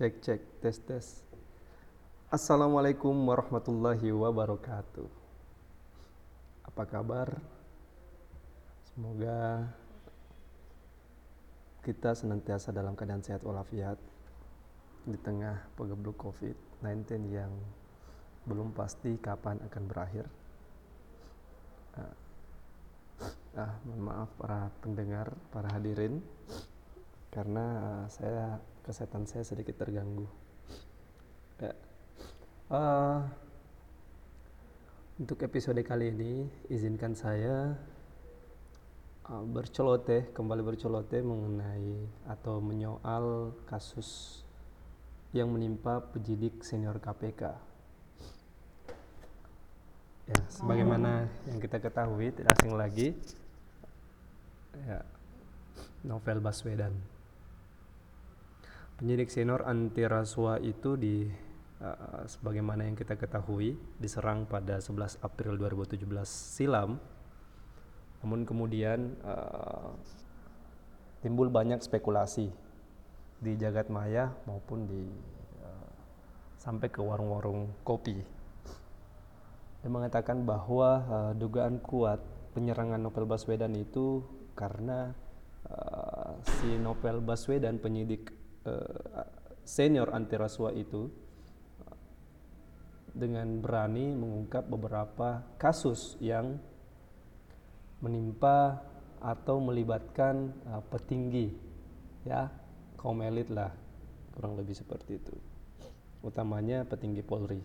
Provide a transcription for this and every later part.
Cek cek tes tes. Assalamualaikum warahmatullahi wabarakatuh. Apa kabar? Semoga kita senantiasa dalam keadaan sehat walafiat di tengah pengebluk COVID-19 yang belum pasti kapan akan berakhir. Ah, ah, mohon maaf para pendengar, para hadirin, karena ah, saya kesehatan saya sedikit terganggu. Ya. Uh, untuk episode kali ini, izinkan saya uh, berceloteh, kembali berceloteh mengenai atau menyoal kasus yang menimpa penyidik senior KPK. Ya, sebagaimana yang kita ketahui, tidak asing lagi, ya, novel Baswedan. Penyidik senior anti rasuah itu di uh, sebagaimana yang kita ketahui diserang pada 11 April 2017 silam. Namun kemudian uh, timbul banyak spekulasi di jagat maya maupun di uh, sampai ke warung-warung kopi. Dia mengatakan bahwa uh, dugaan kuat penyerangan Novel Baswedan itu karena uh, si Novel Baswedan penyidik senior anti rasuah itu dengan berani mengungkap beberapa kasus yang menimpa atau melibatkan uh, petinggi ya kaum elit lah kurang lebih seperti itu. Utamanya petinggi Polri.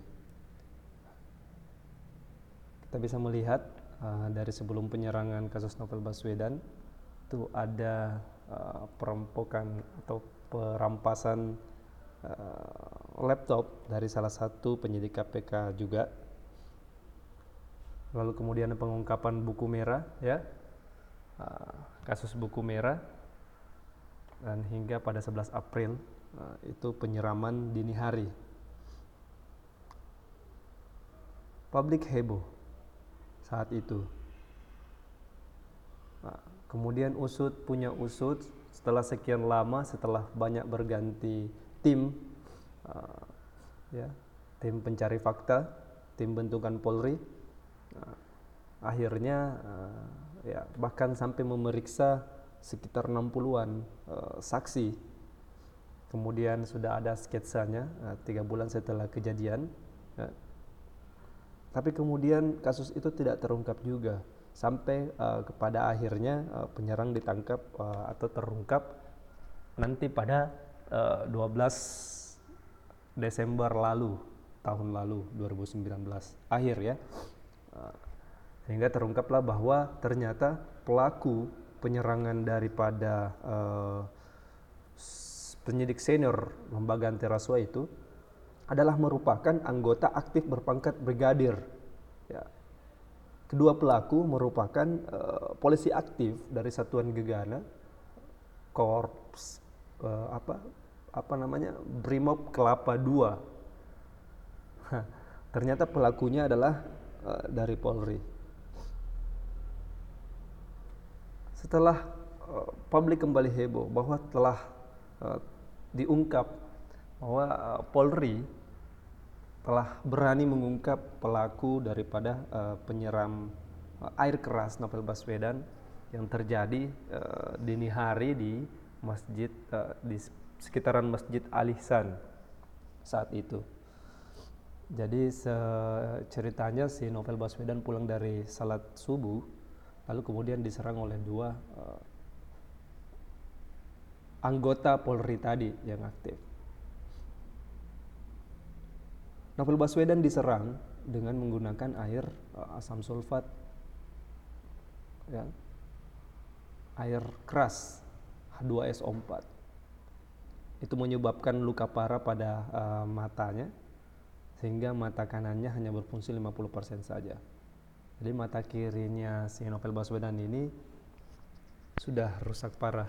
Kita bisa melihat uh, dari sebelum penyerangan kasus Novel Baswedan itu ada uh, perampokan atau perampasan uh, laptop dari salah satu penyidik KPK juga. Lalu kemudian pengungkapan buku merah, ya, uh, kasus buku merah, dan hingga pada 11 April uh, itu penyiraman dini hari. Publik heboh saat itu. Kemudian usut punya usut setelah sekian lama, setelah banyak berganti tim uh, ya tim pencari fakta tim bentukan Polri uh, akhirnya uh, ya bahkan sampai memeriksa sekitar 60-an uh, saksi. Kemudian sudah ada sketsanya tiga bulan setelah kejadian uh, tapi kemudian kasus itu tidak terungkap juga sampai uh, kepada akhirnya uh, penyerang ditangkap uh, atau terungkap nanti pada 12 eh, Desember lalu tahun lalu 2019 akhir ya. Uh, sehingga terungkaplah bahwa ternyata pelaku penyerangan daripada uh, penyidik senior lembaga anti rasuah itu adalah merupakan anggota aktif berpangkat brigadir ya kedua pelaku merupakan uh, polisi aktif dari satuan gegana korps uh, apa apa namanya Brimob Kelapa 2 ternyata pelakunya adalah uh, dari Polri. Setelah uh, publik kembali heboh bahwa telah uh, diungkap bahwa uh, Polri telah berani mengungkap pelaku daripada uh, penyeram uh, air keras Novel Baswedan yang terjadi uh, dini hari di masjid uh, di sekitaran Masjid Al Ihsan saat itu. Jadi ceritanya si Novel Baswedan pulang dari salat subuh, lalu kemudian diserang oleh dua uh, anggota Polri tadi yang aktif. Novel Baswedan diserang dengan menggunakan air uh, asam sulfat, ya, air keras H2SO4 itu menyebabkan luka parah pada uh, matanya sehingga mata kanannya hanya berfungsi 50% saja. Jadi mata kirinya si Novel Baswedan ini sudah rusak parah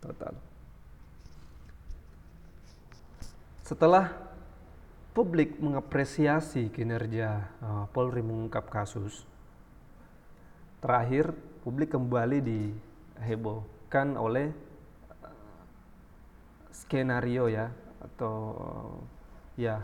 total. Setelah publik mengapresiasi kinerja uh, Polri mengungkap kasus, terakhir publik kembali dihebohkan oleh skenario ya atau ya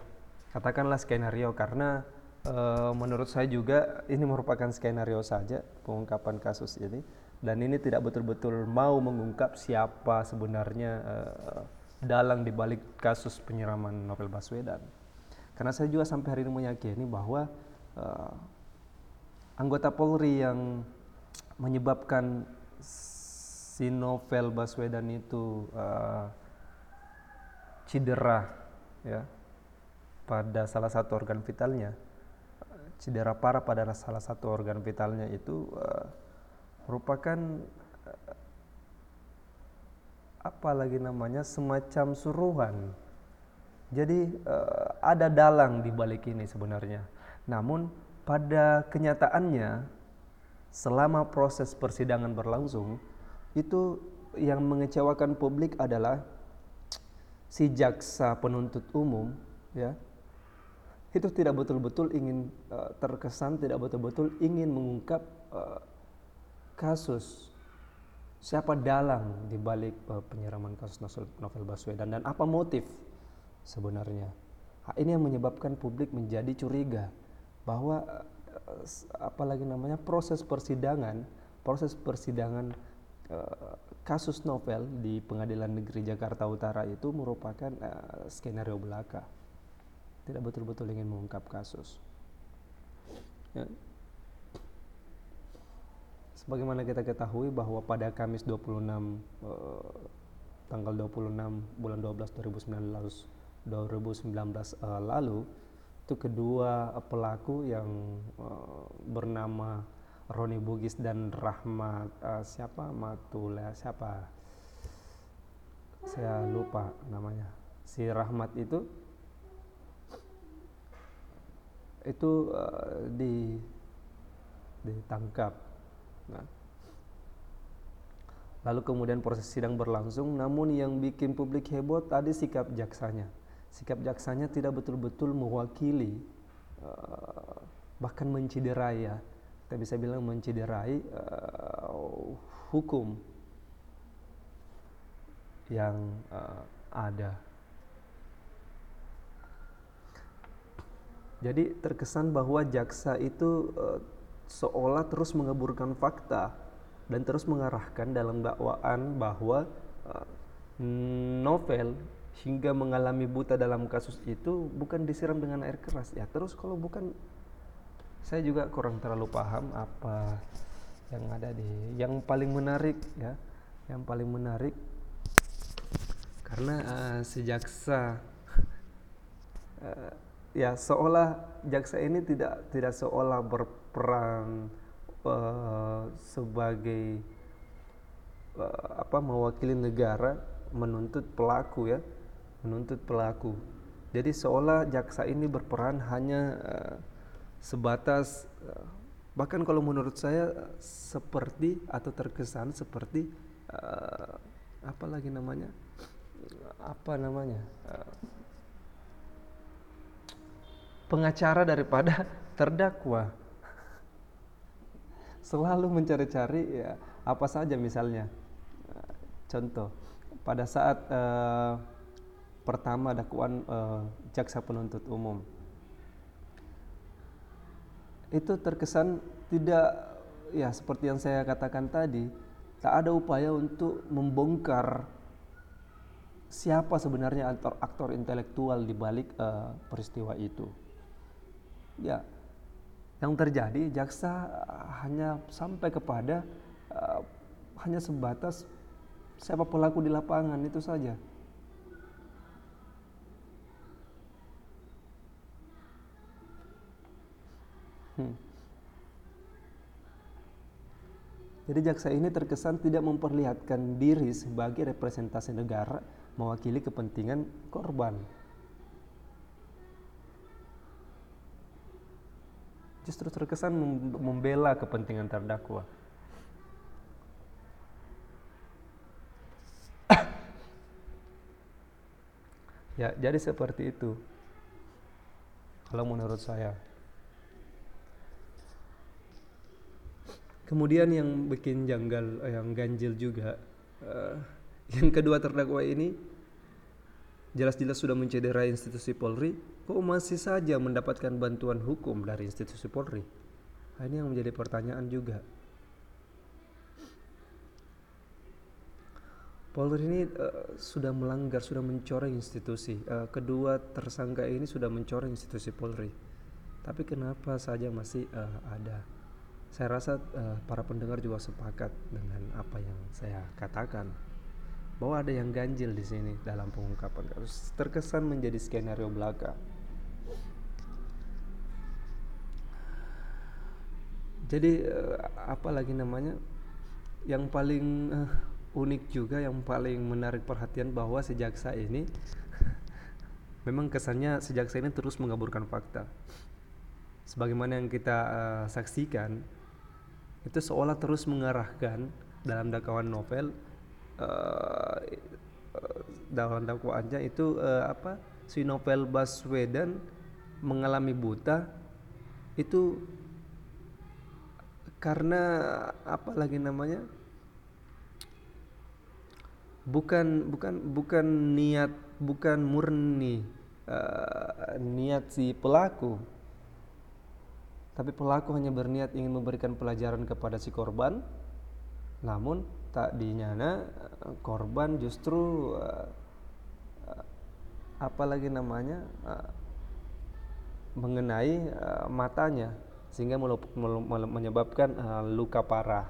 katakanlah skenario. Karena uh, menurut saya juga ini merupakan skenario saja pengungkapan kasus ini. Dan ini tidak betul-betul mau mengungkap siapa sebenarnya uh, dalang di balik kasus penyiraman Novel Baswedan. Karena saya juga sampai hari ini meyakini bahwa uh, anggota Polri yang menyebabkan si Novel Baswedan itu uh, cedera ya pada salah satu organ vitalnya cedera parah pada salah satu organ vitalnya itu uh, merupakan uh, apa lagi namanya semacam suruhan jadi uh, ada dalang di balik ini sebenarnya. Namun pada kenyataannya selama proses persidangan berlangsung itu yang mengecewakan publik adalah si jaksa penuntut umum ya. Itu tidak betul-betul ingin uh, terkesan tidak betul-betul ingin mengungkap uh, kasus siapa dalang di balik uh, penyiraman kasus novel Baswedan dan apa motif sebenarnya ini yang menyebabkan publik menjadi curiga bahwa uh, apalagi namanya proses persidangan proses persidangan uh, kasus novel di Pengadilan Negeri Jakarta Utara itu merupakan uh, skenario belaka tidak betul-betul ingin mengungkap kasus. Ya. Sebagaimana kita ketahui bahwa pada Kamis 26 eh, tanggal 26 bulan 12 2019 lalu 2019 eh, lalu itu kedua pelaku yang eh, bernama Roni Bugis dan Rahmat eh, siapa Matula siapa saya lupa namanya si Rahmat itu itu uh, di ditangkap. Nah, lalu kemudian proses sidang berlangsung, namun yang bikin publik heboh tadi sikap jaksanya. Sikap jaksanya tidak betul-betul mewakili, uh, bahkan menciderai ya. Kita bisa bilang menciderai uh, hukum yang uh, ada. Jadi terkesan bahwa jaksa itu uh, seolah terus mengeburkan fakta dan terus mengarahkan dalam dakwaan bahwa uh, novel hingga mengalami buta dalam kasus itu bukan disiram dengan air keras. Ya terus kalau bukan saya juga kurang terlalu paham apa yang ada di yang paling menarik ya. Yang paling menarik karena uh, si jaksa uh, ya seolah jaksa ini tidak tidak seolah berperan uh, sebagai uh, apa mewakili negara menuntut pelaku ya menuntut pelaku jadi seolah jaksa ini berperan hanya uh, sebatas uh, bahkan kalau menurut saya seperti atau terkesan seperti uh, apa lagi namanya apa namanya uh, pengacara daripada terdakwa. Selalu mencari-cari ya apa saja misalnya. Contoh, pada saat uh, pertama dakwaan uh, jaksa penuntut umum itu terkesan tidak ya seperti yang saya katakan tadi tak ada upaya untuk membongkar siapa sebenarnya aktor aktor intelektual di balik uh, peristiwa itu ya yang terjadi jaksa hanya sampai kepada uh, hanya sebatas siapa pelaku di lapangan itu saja. Hmm. Jadi jaksa ini terkesan tidak memperlihatkan diri sebagai representasi negara mewakili kepentingan korban. justru terkesan membela kepentingan terdakwa. ya, jadi seperti itu. Kalau menurut saya. Kemudian yang bikin janggal, yang ganjil juga, uh, yang kedua terdakwa ini jelas-jelas sudah mencederai institusi Polri, kok masih saja mendapatkan bantuan hukum dari institusi Polri? Nah, ini yang menjadi pertanyaan juga. Polri ini uh, sudah melanggar, sudah mencoreng institusi. Uh, kedua tersangka ini sudah mencoreng institusi Polri. Tapi kenapa saja masih uh, ada? Saya rasa uh, para pendengar juga sepakat dengan apa yang saya katakan bahwa ada yang ganjil di sini dalam pengungkapan kasus. Terkesan menjadi skenario belaka. Jadi uh, apa lagi namanya? Yang paling uh, unik juga yang paling menarik perhatian bahwa si jaksa ini memang kesannya si jaksa ini terus mengaburkan fakta. Sebagaimana yang kita uh, saksikan, itu seolah terus mengarahkan dalam dakwaan novel uh, dalam dakwaannya itu uh, apa si novel Baswedan mengalami buta. Itu karena apa lagi namanya bukan bukan bukan niat bukan murni uh, niat si pelaku tapi pelaku hanya berniat ingin memberikan pelajaran kepada si korban. Namun tak dinyana korban justru uh, uh, apa lagi namanya uh, mengenai uh, matanya sehingga menyebabkan uh, luka parah.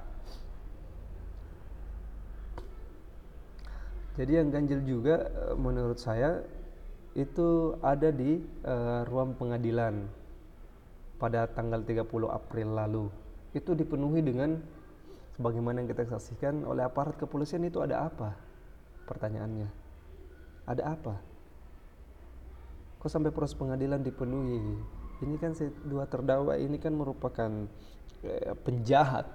Jadi yang ganjil juga eh, menurut saya itu ada di uh, ruang pengadilan pada tanggal 30 April lalu. Itu dipenuhi dengan sebagaimana yang kita saksikan oleh aparat kepolisian itu ada apa? Pertanyaannya. Ada apa? Kok sampai proses pengadilan dipenuhi? Ini kan dua terdakwa ini kan merupakan eh, penjahat.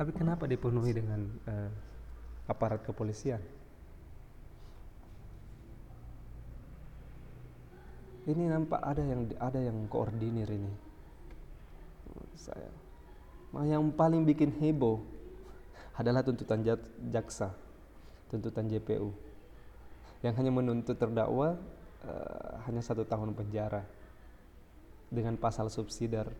Tapi kenapa dipenuhi dengan eh, aparat kepolisian. Ini nampak ada yang ada yang koordinir ini. Saya. Yang paling bikin heboh adalah tuntutan jaksa, tuntutan JPU, yang hanya menuntut terdakwa uh, hanya satu tahun penjara dengan pasal subsidiar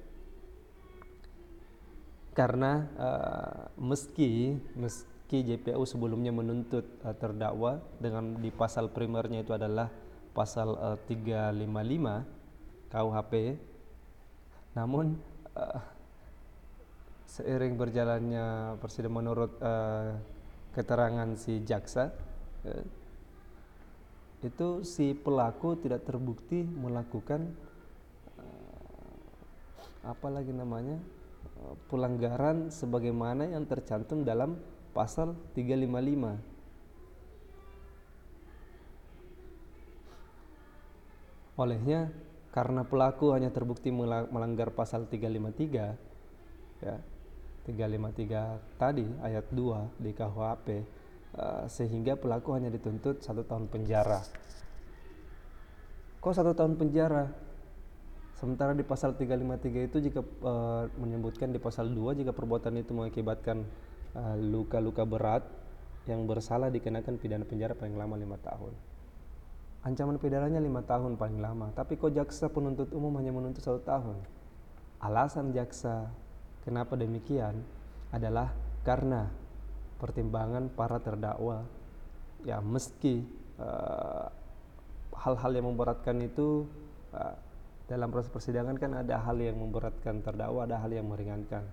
karena uh, meski meski JPU sebelumnya menuntut uh, terdakwa dengan di pasal primernya itu adalah pasal uh, 355 KUHP namun uh, seiring berjalannya persidangan menurut uh, keterangan si jaksa uh, itu si pelaku tidak terbukti melakukan uh, apa lagi namanya pelanggaran sebagaimana yang tercantum dalam pasal 355 olehnya karena pelaku hanya terbukti melanggar pasal 353 ya 353 tadi ayat 2 di KUHP uh, eh, sehingga pelaku hanya dituntut satu tahun penjara kok satu tahun penjara sementara di pasal 353 itu jika uh, menyebutkan di pasal 2 jika perbuatan itu mengakibatkan Eh, luka-luka uh, berat yang bersalah dikenakan pidana penjara paling lama lima tahun. Ancaman pidananya lima tahun paling lama, tapi kok jaksa penuntut umum hanya menuntut satu tahun? Alasan jaksa kenapa demikian adalah karena pertimbangan para terdakwa ya meski eh, hal-hal uh, yang memberatkan itu uh, dalam proses persidangan kan ada hal yang memberatkan terdakwa, ada hal yang meringankan.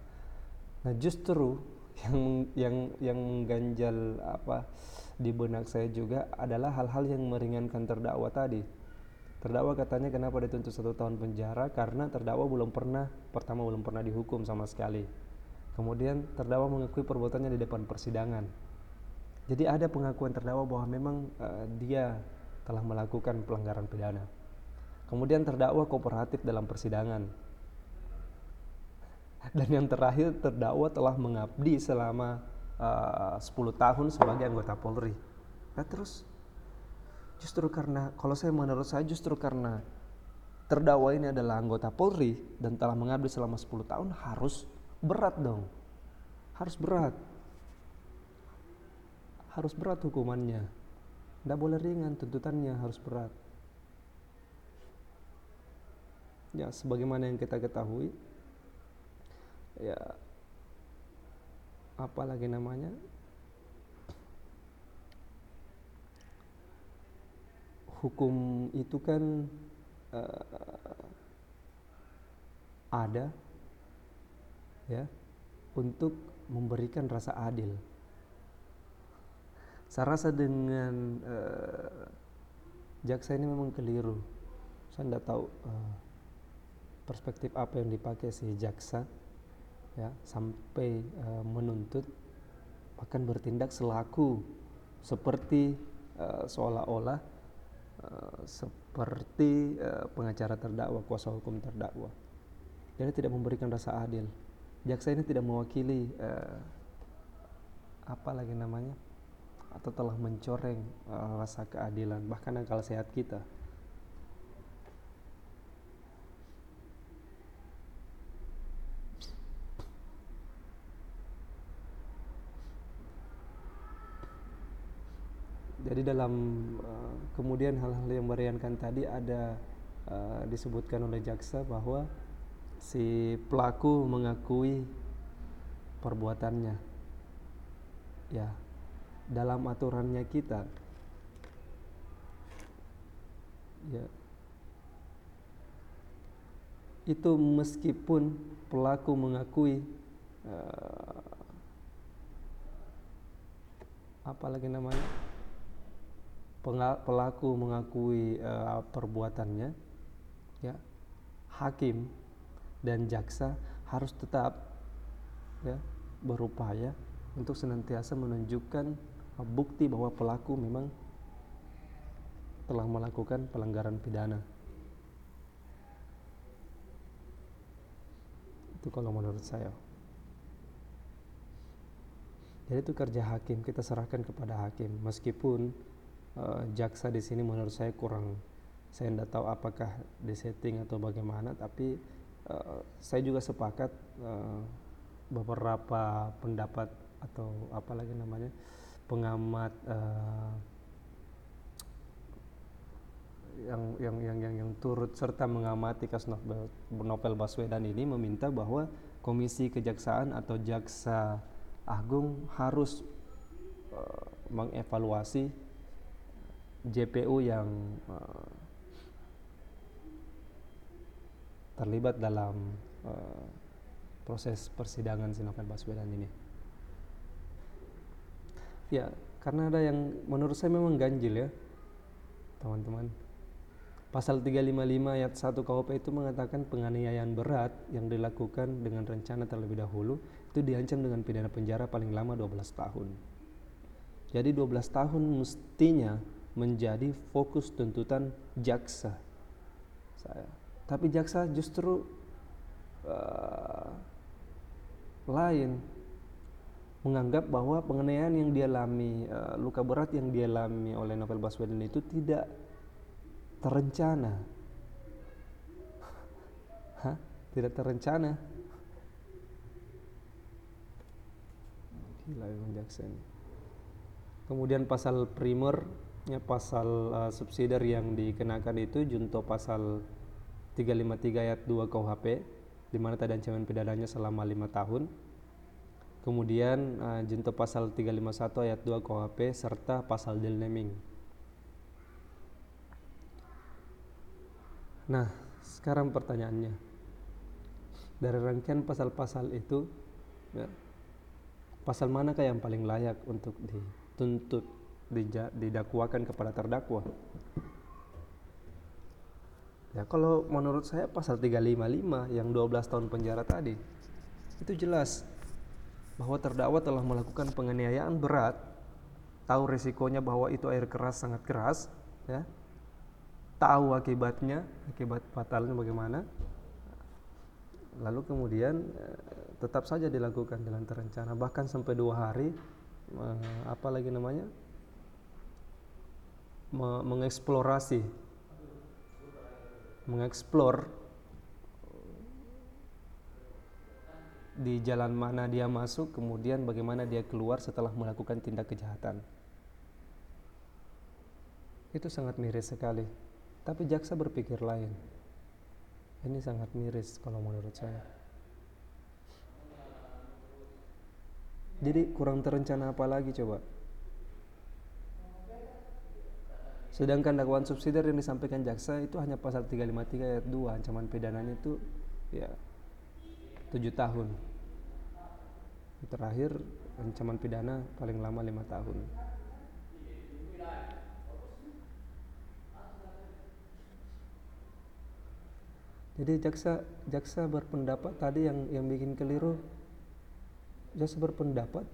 Nah justru yang yang yang mengganjal apa di benak saya juga adalah hal-hal yang meringankan terdakwa tadi. Terdakwa katanya kenapa dituntut satu tahun penjara karena terdakwa belum pernah pertama belum pernah dihukum sama sekali. Kemudian terdakwa mengakui perbuatannya di depan persidangan. Jadi ada pengakuan terdakwa bahwa memang uh, dia telah melakukan pelanggaran pidana. Kemudian terdakwa kooperatif dalam persidangan dan yang terakhir terdakwa telah mengabdi selama uh, 10 tahun sebagai anggota Polri. Nah terus justru karena kalau saya menurut saya justru karena terdakwa ini adalah anggota Polri dan telah mengabdi selama 10 tahun harus berat dong. Harus berat. Harus berat hukumannya. tidak boleh ringan tuntutannya harus berat ya sebagaimana yang kita ketahui ya apalagi namanya hukum itu kan uh, ada ya untuk memberikan rasa adil. Saya rasa dengan uh, jaksa ini memang keliru. Saya tidak tahu uh, perspektif apa yang dipakai si jaksa ya sampai uh, menuntut bahkan bertindak selaku seperti uh, seolah-olah uh, seperti uh, pengacara terdakwa kuasa hukum terdakwa. Jadi tidak memberikan rasa adil. Jaksa ini tidak mewakili uh, apa lagi namanya atau telah mencoreng uh, rasa keadilan bahkan akal sehat kita Jadi dalam uh, kemudian hal-hal yang meriankan tadi ada uh, disebutkan oleh jaksa bahwa si pelaku mengakui perbuatannya. Ya, dalam aturannya kita. Ya. Itu meskipun pelaku mengakui uh, apa lagi namanya pelaku mengakui uh, perbuatannya ya hakim dan jaksa harus tetap ya berupaya untuk senantiasa menunjukkan bukti bahwa pelaku memang telah melakukan pelanggaran pidana. Itu kalau menurut saya. Jadi itu kerja hakim, kita serahkan kepada hakim meskipun uh, jaksa di sini menurut saya kurang. Saya tidak tahu apakah disetting atau bagaimana tapi uh, saya juga sepakat uh, beberapa pendapat atau apa lagi namanya pengamat uh, yang, yang yang yang yang turut serta mengamati kasus novel, novel Baswedan ini meminta bahwa Komisi Kejaksaan atau Jaksa Agung harus uh, mengevaluasi JPU yang uh, terlibat dalam uh, proses persidangan si Novel Baswedan ini. Ya, karena ada yang menurut saya memang ganjil ya, teman-teman. Pasal 355 ayat 1 KUHP itu mengatakan penganiayaan berat yang dilakukan dengan rencana terlebih dahulu itu diancam dengan pidana penjara paling lama 12 tahun. Jadi 12 tahun mestinya menjadi fokus tuntutan jaksa saya. Tapi jaksa justru uh, lain menganggap bahwa penganiayaan yang dialami uh, luka berat yang dialami oleh Novel Baswedan itu tidak terencana. Hah? Tidak terencana. Gila jaksa ini. Kemudian pasal primer ya pasal uh, subsidiar yang dikenakan itu junto pasal 353 ayat 2 KUHP di mana tadi ancaman pidananya selama lima tahun. Kemudian uh, junto pasal 351 ayat 2 KUHP serta pasal deal naming. Nah, sekarang pertanyaannya. Dari rangkaian pasal-pasal itu ya, pasal manakah yang paling layak untuk dituntut didakwakan kepada terdakwa. Ya, kalau menurut saya pasal 355 yang 12 tahun penjara tadi itu jelas bahwa terdakwa telah melakukan penganiayaan berat, tahu resikonya bahwa itu air keras sangat keras, ya. Tahu akibatnya, akibat fatalnya bagaimana. Lalu kemudian eh, tetap saja dilakukan dengan terencana bahkan sampai dua hari eh, apa namanya mengeksplorasi mengeksplor di jalan mana dia masuk kemudian bagaimana dia keluar setelah melakukan tindak kejahatan itu sangat miris sekali. Tapi jaksa berpikir lain. Ini sangat miris kalau menurut saya. Jadi kurang terencana apa lagi coba? Sedangkan dakwaan subsidiar yang disampaikan jaksa itu hanya pasal 353 ayat 2 ancaman pidananya itu ya 7 tahun. Terakhir ancaman pidana paling lama lima tahun. Jadi jaksa jaksa berpendapat tadi yang yang bikin keliru jaksa berpendapat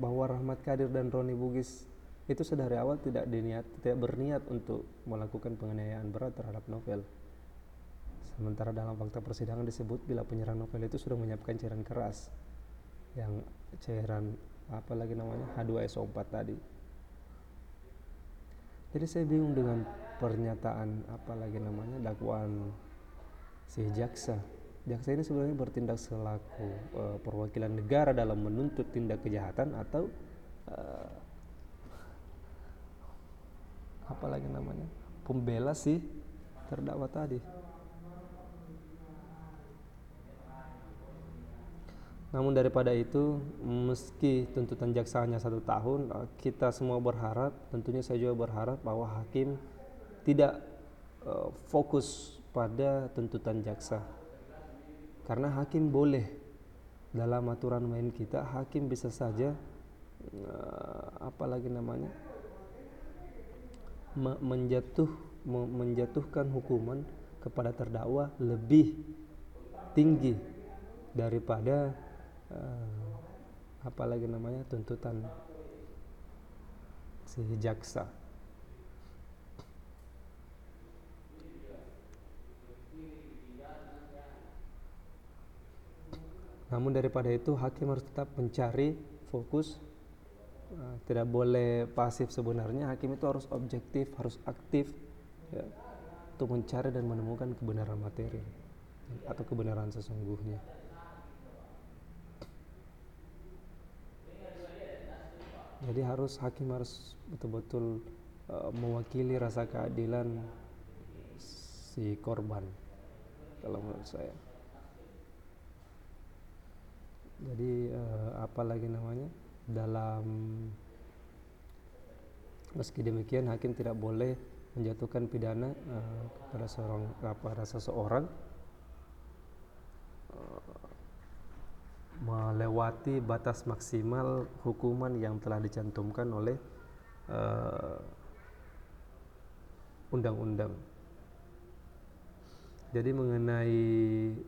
bahwa Rahmat Kadir dan Roni Bugis itu sedari awal tidak diniat tidak berniat untuk melakukan penganiayaan berat terhadap novel. Sementara dalam fakta persidangan disebut bila penyerang novel itu sudah menyiapkan cairan keras yang cairan apa lagi namanya H2SO4 tadi. Jadi saya bingung dengan pernyataan apa lagi namanya dakwaan si jaksa. Jaksa ini sebenarnya bertindak selaku uh, perwakilan negara dalam menuntut tindak kejahatan atau uh, apa lagi namanya pembela si terdakwa tadi. Namun daripada itu, meski tuntutan jaksa hanya satu tahun, eh, kita semua berharap, tentunya saya juga berharap bahwa hakim tidak uh, fokus pada tuntutan jaksa. Karena hakim boleh dalam aturan main kita, hakim bisa saja uh, apa lagi namanya menjatuh menjatuhkan hukuman kepada terdakwa lebih tinggi daripada uh, apa lagi namanya tuntutan si jaksa. Namun daripada itu hakim harus tetap mencari fokus tidak boleh pasif sebenarnya. Hakim itu harus objektif harus aktif ya, untuk mencari dan menemukan kebenaran materi atau kebenaran sesungguhnya. Jadi harus hakim harus betul-betul uh, mewakili rasa keadilan si korban kalau menurut saya. Jadi uh, apa lagi namanya dalam meski demikian hakim tidak boleh menjatuhkan pidana uh, kepada seorang kepada seseorang uh, melewati batas maksimal hukuman yang telah dicantumkan oleh undang-undang. Uh, Jadi mengenai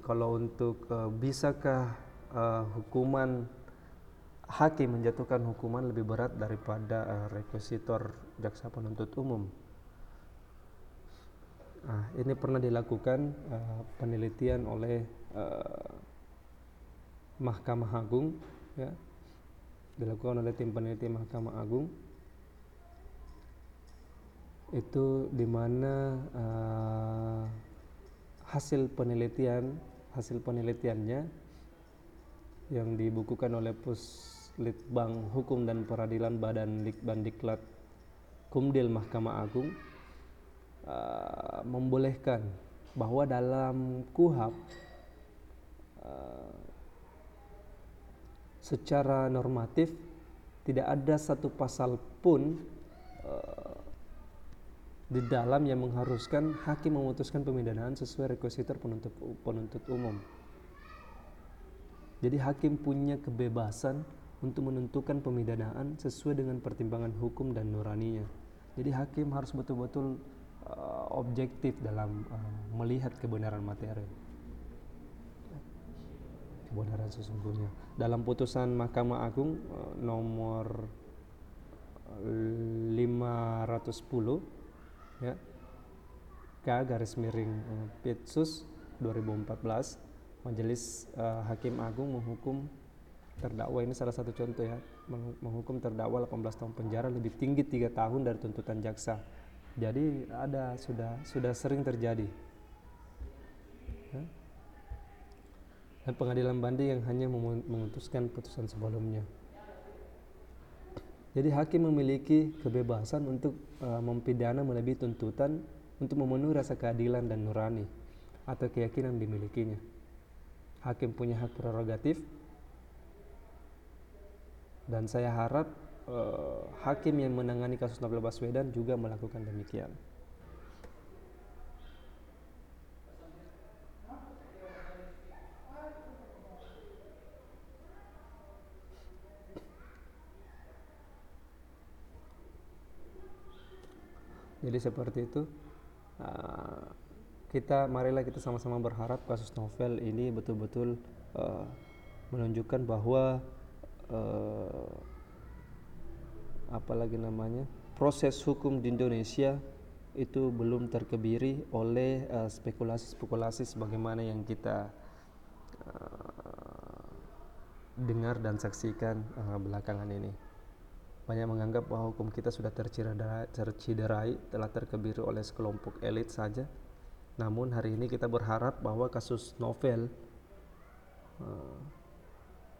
kalau untuk uh, bisakah uh, hukuman hakim menjatuhkan hukuman lebih berat daripada uh, rekusitor jaksa penuntut umum. Nah, ini pernah dilakukan uh, penelitian oleh uh, Mahkamah Agung, ya, dilakukan oleh tim peneliti Mahkamah Agung. Itu di mana uh, hasil penelitian hasil penelitiannya yang dibukukan oleh Puslitbang Hukum dan Peradilan Badan Diklat Kumdil Mahkamah Agung uh, membolehkan bahwa dalam KUHAP uh, secara normatif tidak ada satu pasal pun uh, di dalam yang mengharuskan hakim memutuskan pemindahan sesuai rekusitor penuntut penuntut umum. Jadi hakim punya kebebasan untuk menentukan pemidanaan sesuai dengan pertimbangan hukum dan nuraninya. Jadi hakim harus betul-betul uh, objektif dalam uh, melihat kebenaran materi. Kebenaran sesungguhnya. Dalam putusan Mahkamah Agung uh, nomor 510 ya K garis miring uh, Pitsus 2014 Majelis uh, Hakim Agung menghukum terdakwa ini salah satu contoh ya menghukum terdakwa 18 tahun penjara lebih tinggi tiga tahun dari tuntutan jaksa. Jadi ada sudah sudah sering terjadi. Dan pengadilan banding yang hanya memutuskan putusan sebelumnya. Jadi hakim memiliki kebebasan untuk uh, mempidana melebihi tuntutan untuk memenuhi rasa keadilan dan nurani atau keyakinan dimilikinya. Hakim punya hak prerogatif dan saya harap uh, hakim yang menangani kasus Novel Baswedan juga melakukan demikian. Jadi seperti itu. Uh, kita marilah kita sama-sama berharap kasus novel ini betul-betul uh, menunjukkan bahwa uh, apalagi namanya proses hukum di Indonesia itu belum terkebiri oleh spekulasi-spekulasi uh, sebagaimana yang kita uh, dengar dan saksikan uh, belakangan ini. Banyak menganggap bahwa hukum kita sudah terciderai, telah terkebiri oleh sekelompok elit saja. Namun hari ini kita berharap bahwa kasus novel uh,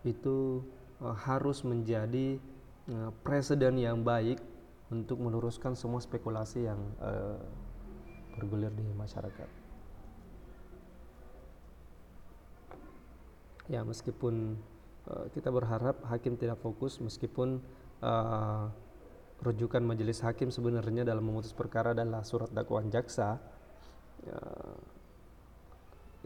itu harus menjadi uh, presiden yang baik untuk meneruskan semua spekulasi yang uh, bergulir di masyarakat. Ya meskipun uh, kita berharap hakim tidak fokus meskipun uh, rujukan majelis hakim sebenarnya dalam memutus perkara adalah surat dakwaan jaksa ya,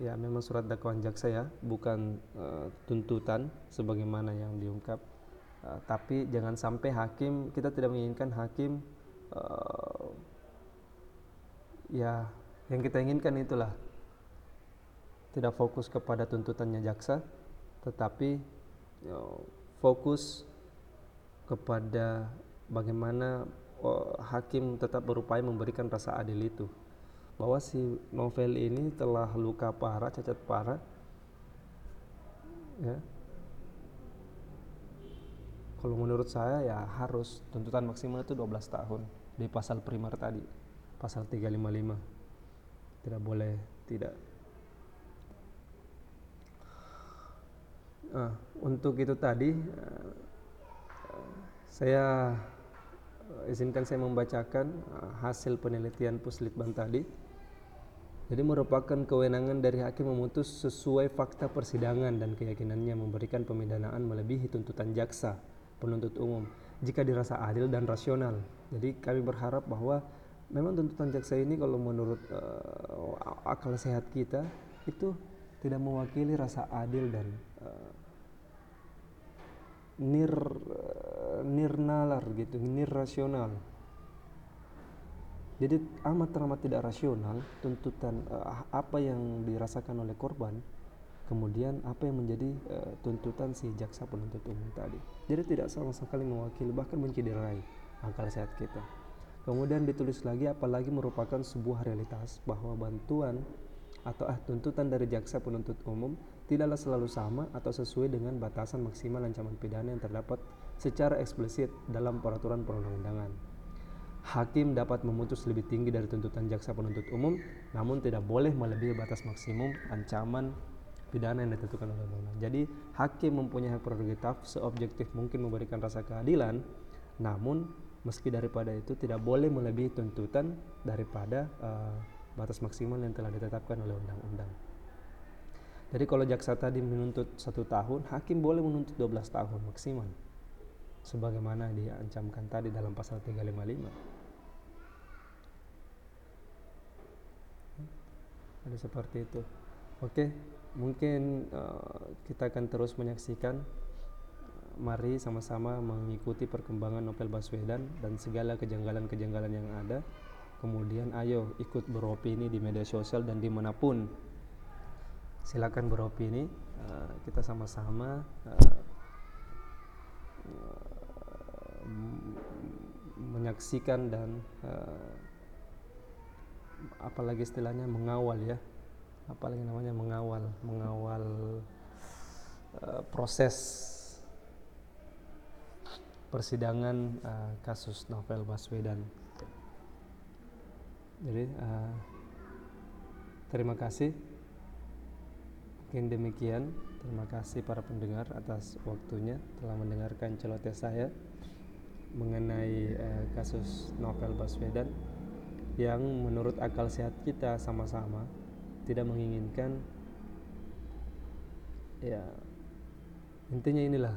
ya memang surat dakwaan jaksa ya bukan uh, tuntutan sebagaimana yang diungkap. Uh, tapi jangan sampai hakim kita tidak menginginkan hakim uh, ya yang kita inginkan itulah. Tidak fokus kepada tuntutannya jaksa tetapi know, fokus kepada bagaimana oh, hakim tetap berupaya memberikan rasa adil itu bahwa si novel ini telah luka parah, cacat parah ya. Kalau menurut saya ya harus. Tuntutan maksimal itu 12 tahun di pasal primer tadi pasal 355 tidak boleh tidak. Nah, untuk itu tadi saya eh, izinkan saya membacakan eh, hasil penelitian Puslitban tadi. Jadi merupakan kewenangan dari hakim memutus sesuai fakta persidangan dan keyakinannya memberikan pemidanaan melebihi tuntutan jaksa penuntut umum jika dirasa adil dan rasional. Jadi kami berharap bahwa memang tuntutan jaksa ini kalau menurut uh, akal sehat kita itu tidak mewakili rasa adil dan uh, nir nirnalar gitu nirrasional jadi amat teramat tidak rasional tuntutan uh, apa yang dirasakan oleh korban kemudian apa yang menjadi uh, tuntutan si jaksa penuntut umum tadi jadi tidak sama sekali mewakili bahkan mencederai akal sehat kita kemudian ditulis lagi apalagi merupakan sebuah realitas bahwa bantuan atau ah tuntutan dari jaksa penuntut umum tidaklah selalu sama atau sesuai dengan batasan maksimal ancaman pidana yang terdapat secara eksplisit dalam peraturan perundang-undangan. Hakim dapat memutus lebih tinggi dari tuntutan jaksa penuntut umum, namun tidak boleh melebihi batas maksimum ancaman pidana yang ditentukan oleh undang-undang. Jadi, hakim mempunyai hak prerogatif seobjektif mungkin memberikan rasa keadilan, namun meski daripada itu tidak boleh melebihi tuntutan daripada uh, batas maksimal yang telah ditetapkan oleh undang-undang. Jadi kalau jaksa tadi menuntut satu tahun, hakim boleh menuntut 12 tahun maksimal. Sebagaimana diancamkan tadi dalam pasal 355. Ada seperti itu. Oke, mungkin uh, kita akan terus menyaksikan. Mari sama-sama mengikuti perkembangan novel Baswedan dan segala kejanggalan-kejanggalan yang ada. Kemudian ayo ikut beropini di media sosial dan di mana pun silakan beropini uh, kita sama-sama uh, menyaksikan dan uh, apalagi istilahnya mengawal ya apalagi namanya mengawal mengawal uh, proses persidangan uh, kasus novel Baswedan jadi uh, terima kasih Mungkin demikian. Terima kasih para pendengar atas waktunya telah mendengarkan celoteh saya. mengenai uh, kasus Novel Baswedan yang menurut akal sehat kita sama-sama tidak menginginkan ya intinya inilah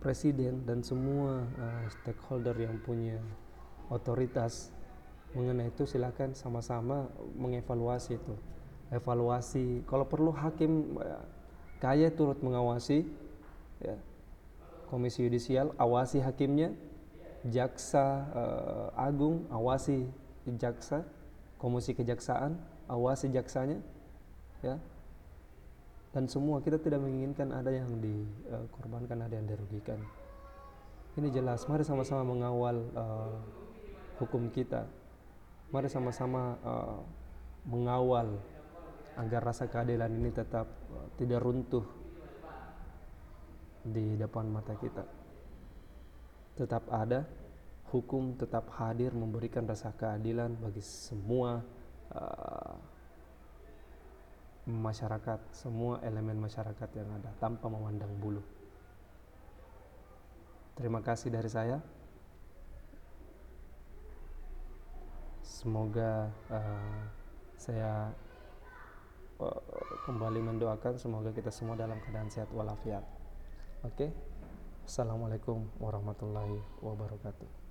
presiden dan semua uh, stakeholder yang punya otoritas mengenai itu silakan sama-sama mengevaluasi itu. Evaluasi kalau perlu hakim uh, kaya turut mengawasi ya komisi yudisial awasi hakimnya. Jaksa uh, agung awasi jaksa komisi kejaksaan awasi jaksanya ya. Dan semua kita tidak menginginkan ada yang dikorbankan ada yang dirugikan. Ini jelas. Mari sama-sama mengawal uh, hukum kita. Mari sama-sama uh, mengawal agar rasa keadilan ini tetap uh, tidak runtuh di depan mata kita. Tetap ada hukum tetap hadir memberikan rasa keadilan bagi semua uh, masyarakat, semua elemen masyarakat yang ada tanpa memandang bulu. Terima kasih dari saya. Semoga uh, saya uh, kembali mendoakan semoga kita semua dalam keadaan sehat walafiat. Oke. Okay? Assalamualaikum warahmatullahi wabarakatuh.